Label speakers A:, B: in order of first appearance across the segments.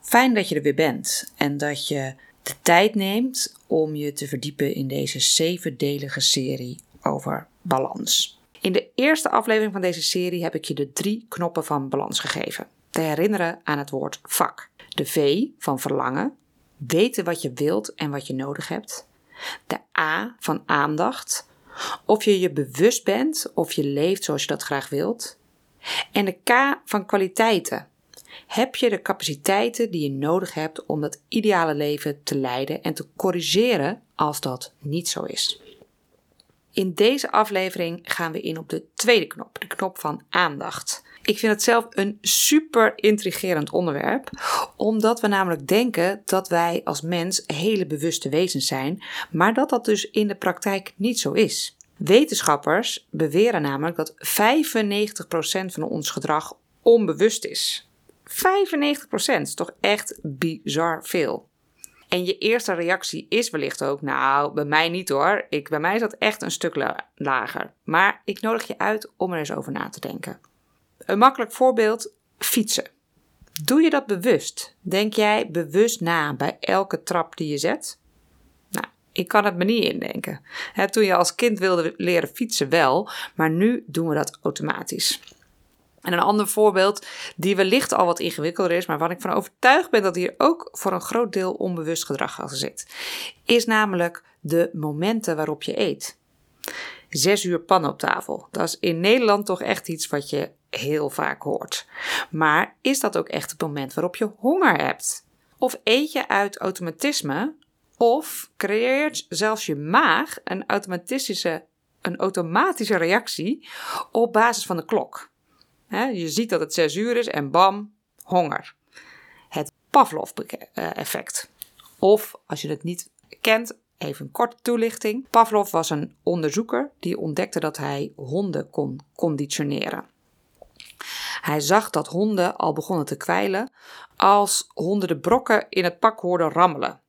A: Fijn dat je er weer bent en dat je de tijd neemt om je te verdiepen in deze zevendelige serie over balans. In de eerste aflevering van deze serie heb ik je de drie knoppen van balans gegeven. Te herinneren aan het woord vak. De V van verlangen, weten wat je wilt en wat je nodig hebt. De A van aandacht, of je je bewust bent of je leeft zoals je dat graag wilt. En de K van kwaliteiten. Heb je de capaciteiten die je nodig hebt om dat ideale leven te leiden en te corrigeren als dat niet zo is? In deze aflevering gaan we in op de tweede knop, de knop van aandacht. Ik vind het zelf een super intrigerend onderwerp, omdat we namelijk denken dat wij als mens hele bewuste wezens zijn, maar dat dat dus in de praktijk niet zo is. Wetenschappers beweren namelijk dat 95% van ons gedrag onbewust is. 95% is toch echt bizar veel. En je eerste reactie is wellicht ook, nou, bij mij niet hoor. Ik, bij mij is dat echt een stuk lager. Maar ik nodig je uit om er eens over na te denken. Een makkelijk voorbeeld, fietsen. Doe je dat bewust? Denk jij bewust na bij elke trap die je zet? Nou, ik kan het me niet indenken. toen je als kind wilde leren fietsen wel, maar nu doen we dat automatisch. En een ander voorbeeld, die wellicht al wat ingewikkelder is, maar waar ik van overtuigd ben dat hier ook voor een groot deel onbewust gedrag achter zit, is namelijk de momenten waarop je eet. Zes uur pan op tafel. Dat is in Nederland toch echt iets wat je heel vaak hoort. Maar is dat ook echt het moment waarop je honger hebt? Of eet je uit automatisme? Of creëert zelfs je maag een automatische, een automatische reactie op basis van de klok? Je ziet dat het 6 uur is en bam, honger. Het Pavlov-effect. Of als je het niet kent, even een korte toelichting. Pavlov was een onderzoeker die ontdekte dat hij honden kon conditioneren. Hij zag dat honden al begonnen te kwijlen als honden de brokken in het pak hoorden rammelen.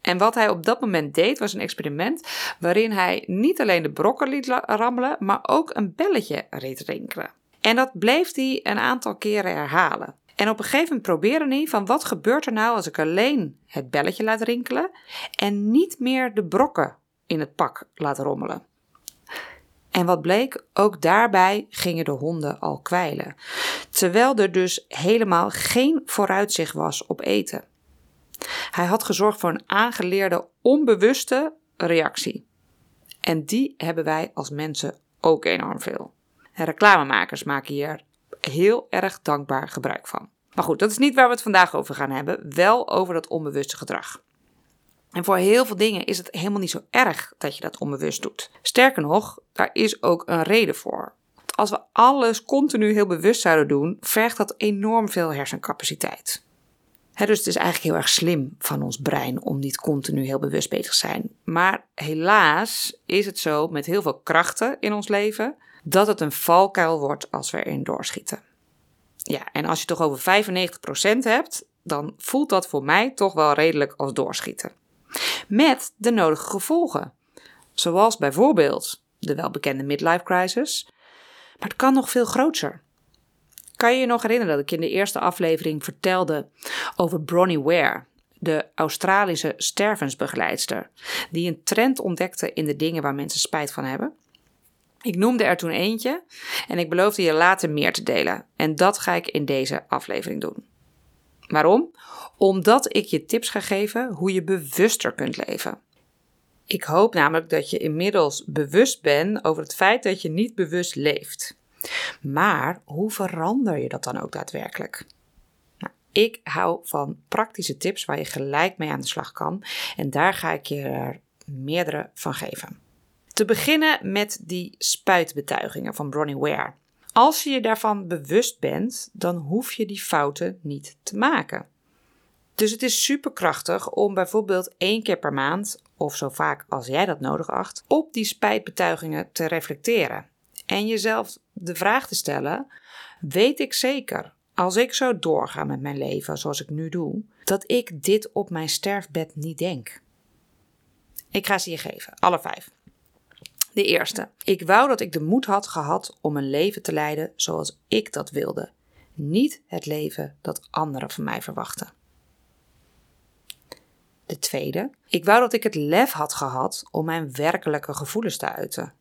A: En wat hij op dat moment deed was een experiment waarin hij niet alleen de brokken liet rammelen, maar ook een belletje liet rinkelen. En dat bleef hij een aantal keren herhalen. En op een gegeven moment probeerde hij van wat gebeurt er nou als ik alleen het belletje laat rinkelen en niet meer de brokken in het pak laat rommelen. En wat bleek, ook daarbij gingen de honden al kwijlen. Terwijl er dus helemaal geen vooruitzicht was op eten. Hij had gezorgd voor een aangeleerde onbewuste reactie. En die hebben wij als mensen ook enorm veel. En reclamemakers maken hier heel erg dankbaar gebruik van. Maar goed, dat is niet waar we het vandaag over gaan hebben. Wel over dat onbewuste gedrag. En voor heel veel dingen is het helemaal niet zo erg dat je dat onbewust doet. Sterker nog, daar is ook een reden voor. Want als we alles continu heel bewust zouden doen, vergt dat enorm veel hersencapaciteit. dus het is eigenlijk heel erg slim van ons brein om niet continu heel bewust bezig te zijn. Maar helaas is het zo met heel veel krachten in ons leven dat het een valkuil wordt als we erin doorschieten. Ja, en als je toch over 95% hebt, dan voelt dat voor mij toch wel redelijk als doorschieten. Met de nodige gevolgen. Zoals bijvoorbeeld de welbekende midlife crisis. Maar het kan nog veel groter. Kan je je nog herinneren dat ik in de eerste aflevering vertelde over Bronnie Ware, de Australische stervensbegeleidster, die een trend ontdekte in de dingen waar mensen spijt van hebben? Ik noemde er toen eentje en ik beloofde je later meer te delen. En dat ga ik in deze aflevering doen. Waarom? Omdat ik je tips ga geven hoe je bewuster kunt leven. Ik hoop namelijk dat je inmiddels bewust bent over het feit dat je niet bewust leeft. Maar hoe verander je dat dan ook daadwerkelijk? Nou, ik hou van praktische tips waar je gelijk mee aan de slag kan en daar ga ik je er meerdere van geven. Te beginnen met die spuitbetuigingen van Bronnie Ware. Als je je daarvan bewust bent, dan hoef je die fouten niet te maken. Dus het is superkrachtig om bijvoorbeeld één keer per maand, of zo vaak als jij dat nodig acht, op die spijtbetuigingen te reflecteren. En jezelf de vraag te stellen: weet ik zeker, als ik zo doorga met mijn leven zoals ik nu doe, dat ik dit op mijn sterfbed niet denk? Ik ga ze je geven, alle vijf. De eerste. Ik wou dat ik de moed had gehad om een leven te leiden zoals ik dat wilde. niet het leven dat anderen van mij verwachten. De tweede, ik wou dat ik het lef had gehad om mijn werkelijke gevoelens te uiten.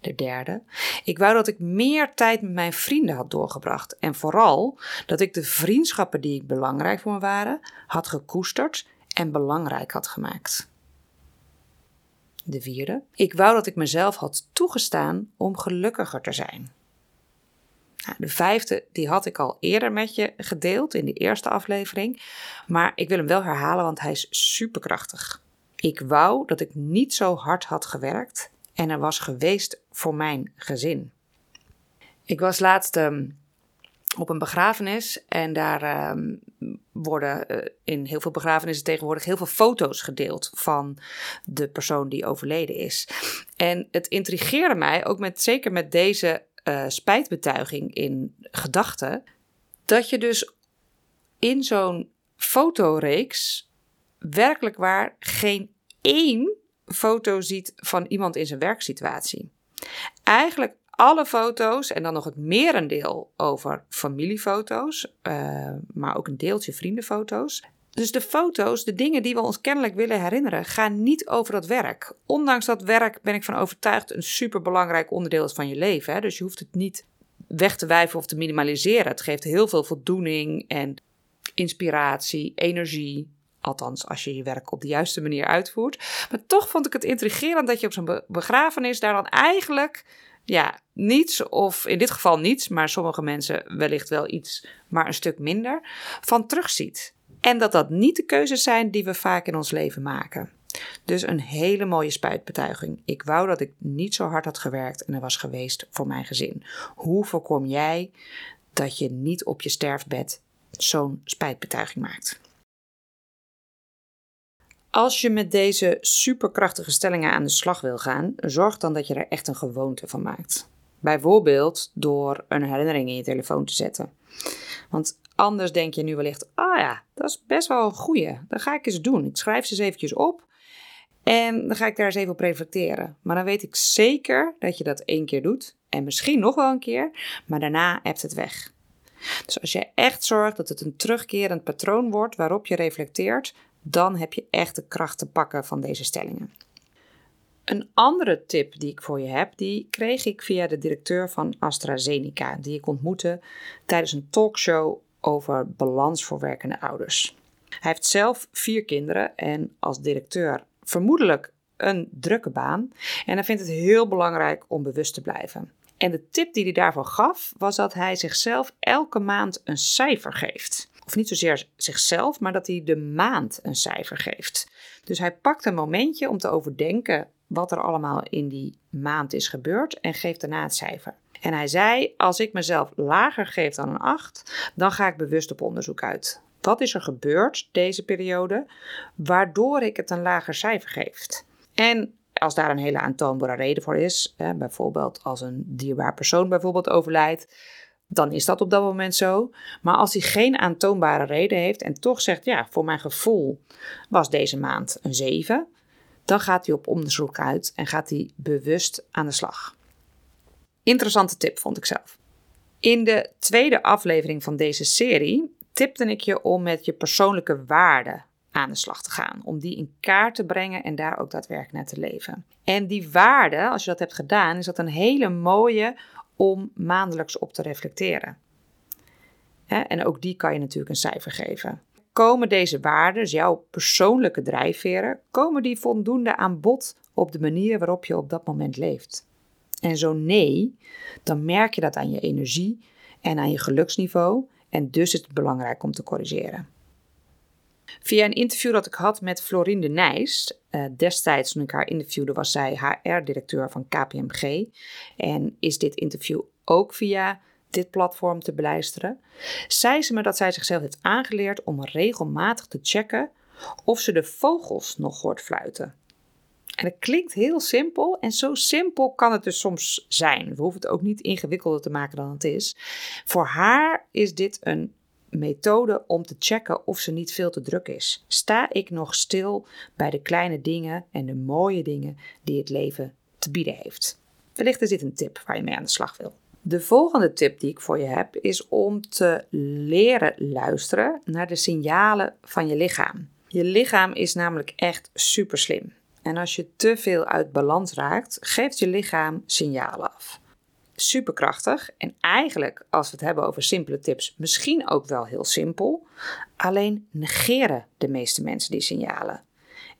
A: De derde, ik wou dat ik meer tijd met mijn vrienden had doorgebracht en vooral dat ik de vriendschappen die belangrijk voor me waren, had gekoesterd en belangrijk had gemaakt. De vierde, ik wou dat ik mezelf had toegestaan om gelukkiger te zijn. Nou, de vijfde, die had ik al eerder met je gedeeld in de eerste aflevering, maar ik wil hem wel herhalen, want hij is superkrachtig. Ik wou dat ik niet zo hard had gewerkt en er was geweest voor mijn gezin. Ik was laatst ehm, op een begrafenis en daar ehm, worden uh, in heel veel begrafenissen tegenwoordig heel veel foto's gedeeld van de persoon die overleden is. En het intrigeerde mij, ook met, zeker met deze uh, spijtbetuiging in gedachten, dat je dus in zo'n fotoreeks werkelijk waar geen één foto ziet van iemand in zijn werksituatie. Eigenlijk alle foto's en dan nog het merendeel over familiefoto's, uh, maar ook een deeltje vriendenfoto's. Dus de foto's, de dingen die we ons kennelijk willen herinneren, gaan niet over dat werk. Ondanks dat werk ben ik van overtuigd een superbelangrijk onderdeel van je leven. Hè? Dus je hoeft het niet weg te wijven of te minimaliseren. Het geeft heel veel voldoening en inspiratie, energie. Althans, als je je werk op de juiste manier uitvoert. Maar toch vond ik het intrigerend dat je op zo'n begrafenis daar dan eigenlijk ja, niets, of in dit geval niets, maar sommige mensen wellicht wel iets, maar een stuk minder, van terugziet. En dat dat niet de keuzes zijn die we vaak in ons leven maken. Dus een hele mooie spuitbetuiging. Ik wou dat ik niet zo hard had gewerkt en er was geweest voor mijn gezin. Hoe voorkom jij dat je niet op je sterfbed zo'n spijtbetuiging maakt? Als je met deze superkrachtige stellingen aan de slag wil gaan, zorg dan dat je er echt een gewoonte van maakt. Bijvoorbeeld door een herinnering in je telefoon te zetten. Want anders denk je nu wellicht, ah ja, dat is best wel een goeie. Dat ga ik eens doen. Ik schrijf ze eens eventjes op en dan ga ik daar eens even op reflecteren. Maar dan weet ik zeker dat je dat één keer doet en misschien nog wel een keer, maar daarna hebt het weg. Dus als je echt zorgt dat het een terugkerend patroon wordt waarop je reflecteert, dan heb je echt de kracht te pakken van deze stellingen. Een andere tip die ik voor je heb, die kreeg ik via de directeur van AstraZeneca, die ik ontmoette tijdens een talkshow over balans voor werkende ouders. Hij heeft zelf vier kinderen en als directeur vermoedelijk een drukke baan. En hij vindt het heel belangrijk om bewust te blijven. En de tip die hij daarvoor gaf, was dat hij zichzelf elke maand een cijfer geeft of niet zozeer zichzelf, maar dat hij de maand een cijfer geeft. Dus hij pakt een momentje om te overdenken wat er allemaal in die maand is gebeurd en geeft daarna het cijfer. En hij zei: Als ik mezelf lager geef dan een 8, dan ga ik bewust op onderzoek uit. Wat is er gebeurd deze periode, waardoor ik het een lager cijfer geef? En als daar een hele aantoonbare reden voor is, bijvoorbeeld als een dierbaar persoon bijvoorbeeld overlijdt, dan is dat op dat moment zo. Maar als hij geen aantoonbare reden heeft en toch zegt: ja, voor mijn gevoel was deze maand een 7, dan gaat hij op onderzoek uit en gaat hij bewust aan de slag. Interessante tip vond ik zelf. In de tweede aflevering van deze serie tipte ik je om met je persoonlijke waarden aan de slag te gaan. Om die in kaart te brengen en daar ook daadwerkelijk naar te leven. En die waarden, als je dat hebt gedaan, is dat een hele mooie om maandelijks op te reflecteren. En ook die kan je natuurlijk een cijfer geven. Komen deze waarden, dus jouw persoonlijke drijfveren, komen die voldoende aan bod op de manier waarop je op dat moment leeft? En zo nee, dan merk je dat aan je energie en aan je geluksniveau en dus is het belangrijk om te corrigeren. Via een interview dat ik had met Florine Nijs, uh, destijds toen ik haar interviewde was zij HR-directeur van KPMG en is dit interview ook via dit platform te beluisteren, zei ze me dat zij zichzelf heeft aangeleerd om regelmatig te checken of ze de vogels nog hoort fluiten. En het klinkt heel simpel en zo simpel kan het dus soms zijn. We hoeven het ook niet ingewikkelder te maken dan het is. Voor haar is dit een methode om te checken of ze niet veel te druk is. Sta ik nog stil bij de kleine dingen en de mooie dingen die het leven te bieden heeft? Wellicht is dit een tip waar je mee aan de slag wil. De volgende tip die ik voor je heb is om te leren luisteren naar de signalen van je lichaam. Je lichaam is namelijk echt super slim. En als je te veel uit balans raakt, geeft je lichaam signalen af. Superkrachtig en eigenlijk, als we het hebben over simpele tips, misschien ook wel heel simpel. Alleen negeren de meeste mensen die signalen.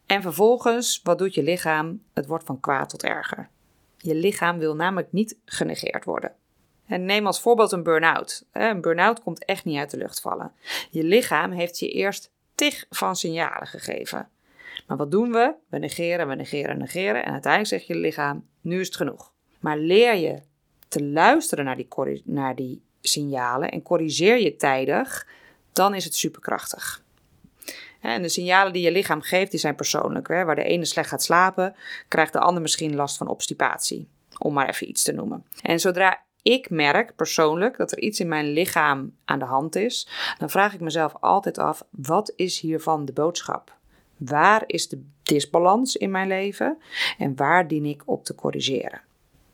A: En vervolgens, wat doet je lichaam? Het wordt van kwaad tot erger. Je lichaam wil namelijk niet genegeerd worden. En neem als voorbeeld een burn-out. Een burn-out komt echt niet uit de lucht vallen. Je lichaam heeft je eerst tig van signalen gegeven. Maar wat doen we? We negeren, we negeren, negeren. En uiteindelijk zegt je lichaam: nu is het genoeg. Maar leer je te luisteren naar die, naar die signalen en corrigeer je tijdig, dan is het superkrachtig. En de signalen die je lichaam geeft, die zijn persoonlijk. Waar de ene slecht gaat slapen, krijgt de ander misschien last van obstipatie. Om maar even iets te noemen. En zodra ik merk persoonlijk dat er iets in mijn lichaam aan de hand is, dan vraag ik mezelf altijd af: wat is hiervan de boodschap? Waar is de disbalans in mijn leven en waar dien ik op te corrigeren?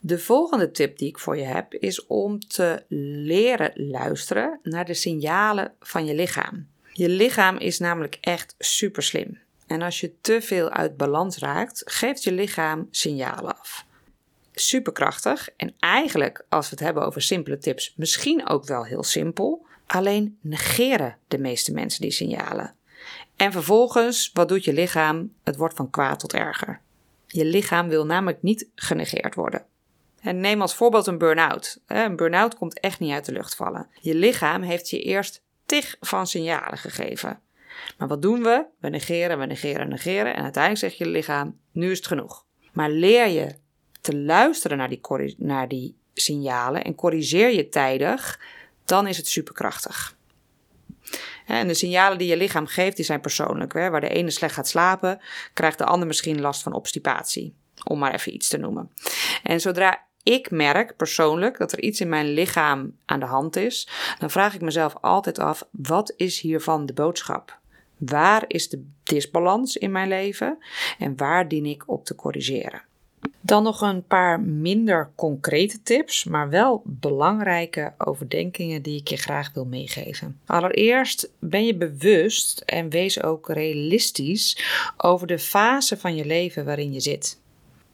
A: De volgende tip die ik voor je heb is om te leren luisteren naar de signalen van je lichaam. Je lichaam is namelijk echt super slim. En als je te veel uit balans raakt, geeft je lichaam signalen af. Superkrachtig en eigenlijk, als we het hebben over simpele tips, misschien ook wel heel simpel. Alleen negeren de meeste mensen die signalen. En vervolgens, wat doet je lichaam? Het wordt van kwaad tot erger. Je lichaam wil namelijk niet genegeerd worden. En neem als voorbeeld een burn-out. Een burn-out komt echt niet uit de lucht vallen. Je lichaam heeft je eerst tig van signalen gegeven. Maar wat doen we? We negeren, we negeren, negeren. En uiteindelijk zegt je lichaam: nu is het genoeg. Maar leer je te luisteren naar die, naar die signalen en corrigeer je tijdig, dan is het superkrachtig. En de signalen die je lichaam geeft, die zijn persoonlijk. Waar de ene slecht gaat slapen, krijgt de ander misschien last van obstipatie. Om maar even iets te noemen. En zodra ik merk persoonlijk dat er iets in mijn lichaam aan de hand is, dan vraag ik mezelf altijd af: wat is hiervan de boodschap? Waar is de disbalans in mijn leven en waar dien ik op te corrigeren? Dan nog een paar minder concrete tips, maar wel belangrijke overdenkingen die ik je graag wil meegeven. Allereerst ben je bewust en wees ook realistisch over de fase van je leven waarin je zit.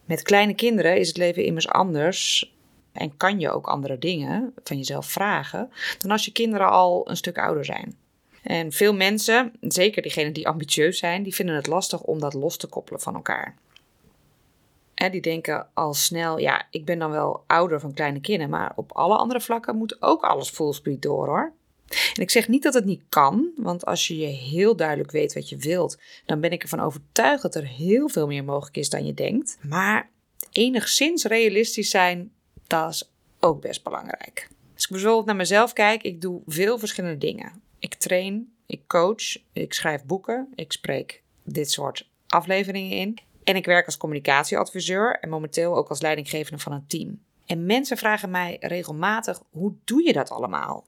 A: Met kleine kinderen is het leven immers anders en kan je ook andere dingen van jezelf vragen dan als je kinderen al een stuk ouder zijn. En veel mensen, zeker diegenen die ambitieus zijn, die vinden het lastig om dat los te koppelen van elkaar. En die denken al snel, ja, ik ben dan wel ouder van kleine kinderen, maar op alle andere vlakken moet ook alles full speed door hoor. En ik zeg niet dat het niet kan, want als je je heel duidelijk weet wat je wilt, dan ben ik ervan overtuigd dat er heel veel meer mogelijk is dan je denkt. Maar enigszins realistisch zijn, dat is ook best belangrijk. Als ik bijvoorbeeld naar mezelf kijk, ik doe veel verschillende dingen. Ik train, ik coach, ik schrijf boeken, ik spreek dit soort afleveringen in. En ik werk als communicatieadviseur en momenteel ook als leidinggevende van een team. En mensen vragen mij regelmatig: hoe doe je dat allemaal?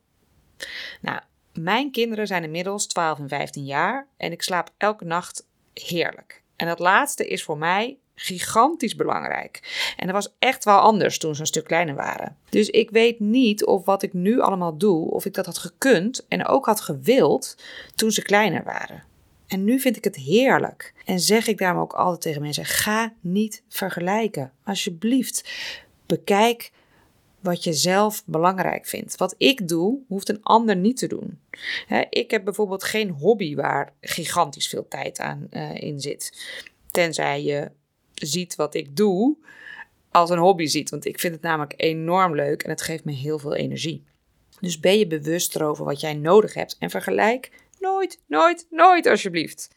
A: Nou, mijn kinderen zijn inmiddels 12 en 15 jaar en ik slaap elke nacht heerlijk. En dat laatste is voor mij gigantisch belangrijk. En dat was echt wel anders toen ze een stuk kleiner waren. Dus ik weet niet of wat ik nu allemaal doe, of ik dat had gekund en ook had gewild toen ze kleiner waren. En nu vind ik het heerlijk. En zeg ik daarom ook altijd tegen mensen: ga niet vergelijken. Alsjeblieft, bekijk wat je zelf belangrijk vindt. Wat ik doe, hoeft een ander niet te doen. ik heb bijvoorbeeld geen hobby waar gigantisch veel tijd aan uh, in zit. Tenzij je ziet wat ik doe als een hobby ziet. Want ik vind het namelijk enorm leuk en het geeft me heel veel energie. Dus ben je bewust erover wat jij nodig hebt en vergelijk nooit, nooit, nooit alsjeblieft.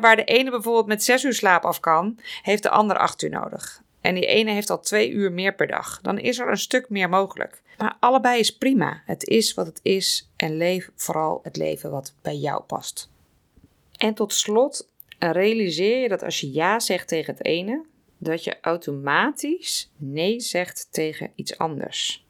A: waar de ene bijvoorbeeld met zes uur slaap af kan, heeft de ander acht uur nodig. En die ene heeft al twee uur meer per dag. Dan is er een stuk meer mogelijk. Maar allebei is prima. Het is wat het is en leef vooral het leven wat bij jou past. En tot slot realiseer je dat als je ja zegt tegen het ene, dat je automatisch nee zegt tegen iets anders.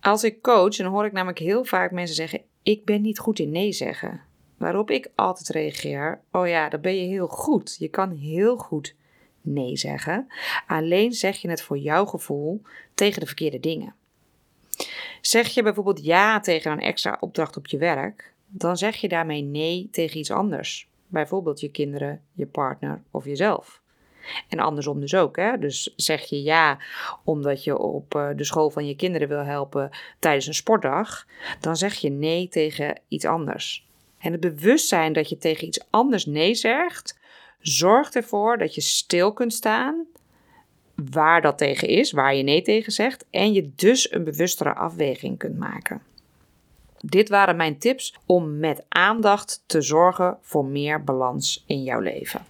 A: Als ik coach, dan hoor ik namelijk heel vaak mensen zeggen: Ik ben niet goed in nee zeggen. Waarop ik altijd reageer: Oh ja, dan ben je heel goed. Je kan heel goed nee zeggen. Alleen zeg je het voor jouw gevoel tegen de verkeerde dingen. Zeg je bijvoorbeeld ja tegen een extra opdracht op je werk, dan zeg je daarmee nee tegen iets anders. Bijvoorbeeld je kinderen, je partner of jezelf. En andersom dus ook. Hè? Dus zeg je ja omdat je op eh, de school van je kinderen wil helpen tijdens een sportdag, dan zeg je nee tegen iets anders. En het bewustzijn dat je tegen iets anders nee zegt, zorgt ervoor dat je stil kunt staan waar dat tegen is, waar je nee tegen zegt, en je dus een bewustere afweging kunt maken. Dit waren mijn tips om met aandacht te zorgen voor meer balans in jouw leven.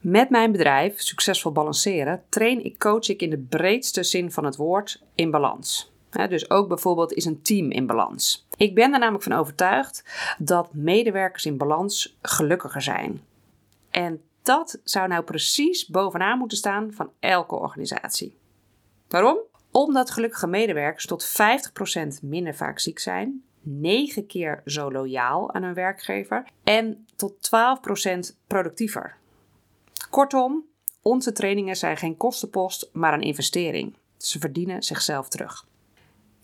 A: Met mijn bedrijf Succesvol Balanceren train ik coach ik in de breedste zin van het woord in balans. dus ook bijvoorbeeld is een team in balans. Ik ben er namelijk van overtuigd dat medewerkers in balans gelukkiger zijn. En dat zou nou precies bovenaan moeten staan van elke organisatie. Waarom? Omdat gelukkige medewerkers tot 50% minder vaak ziek zijn, 9 keer zo loyaal aan hun werkgever en tot 12% productiever. Kortom, onze trainingen zijn geen kostenpost, maar een investering. Ze verdienen zichzelf terug.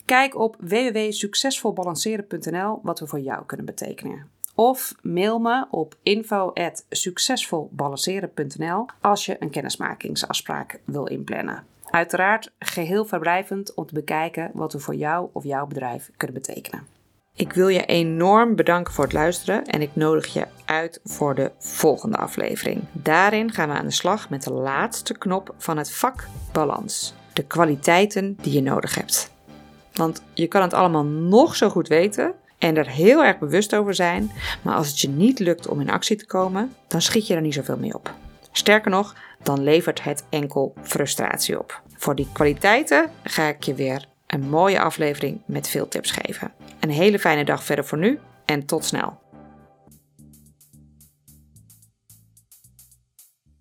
A: Kijk op www.succesvolbalanceren.nl wat we voor jou kunnen betekenen. Of mail me op info.succesvolbalanceren.nl als je een kennismakingsafspraak wil inplannen. Uiteraard geheel verblijvend om te bekijken wat we voor jou of jouw bedrijf kunnen betekenen. Ik wil je enorm bedanken voor het luisteren en ik nodig je uit voor de volgende aflevering. Daarin gaan we aan de slag met de laatste knop van het vak balans. De kwaliteiten die je nodig hebt. Want je kan het allemaal nog zo goed weten en er heel erg bewust over zijn, maar als het je niet lukt om in actie te komen, dan schiet je er niet zoveel mee op. Sterker nog, dan levert het enkel frustratie op. Voor die kwaliteiten ga ik je weer een mooie aflevering met veel tips geven. Een hele fijne dag verder voor nu en tot snel.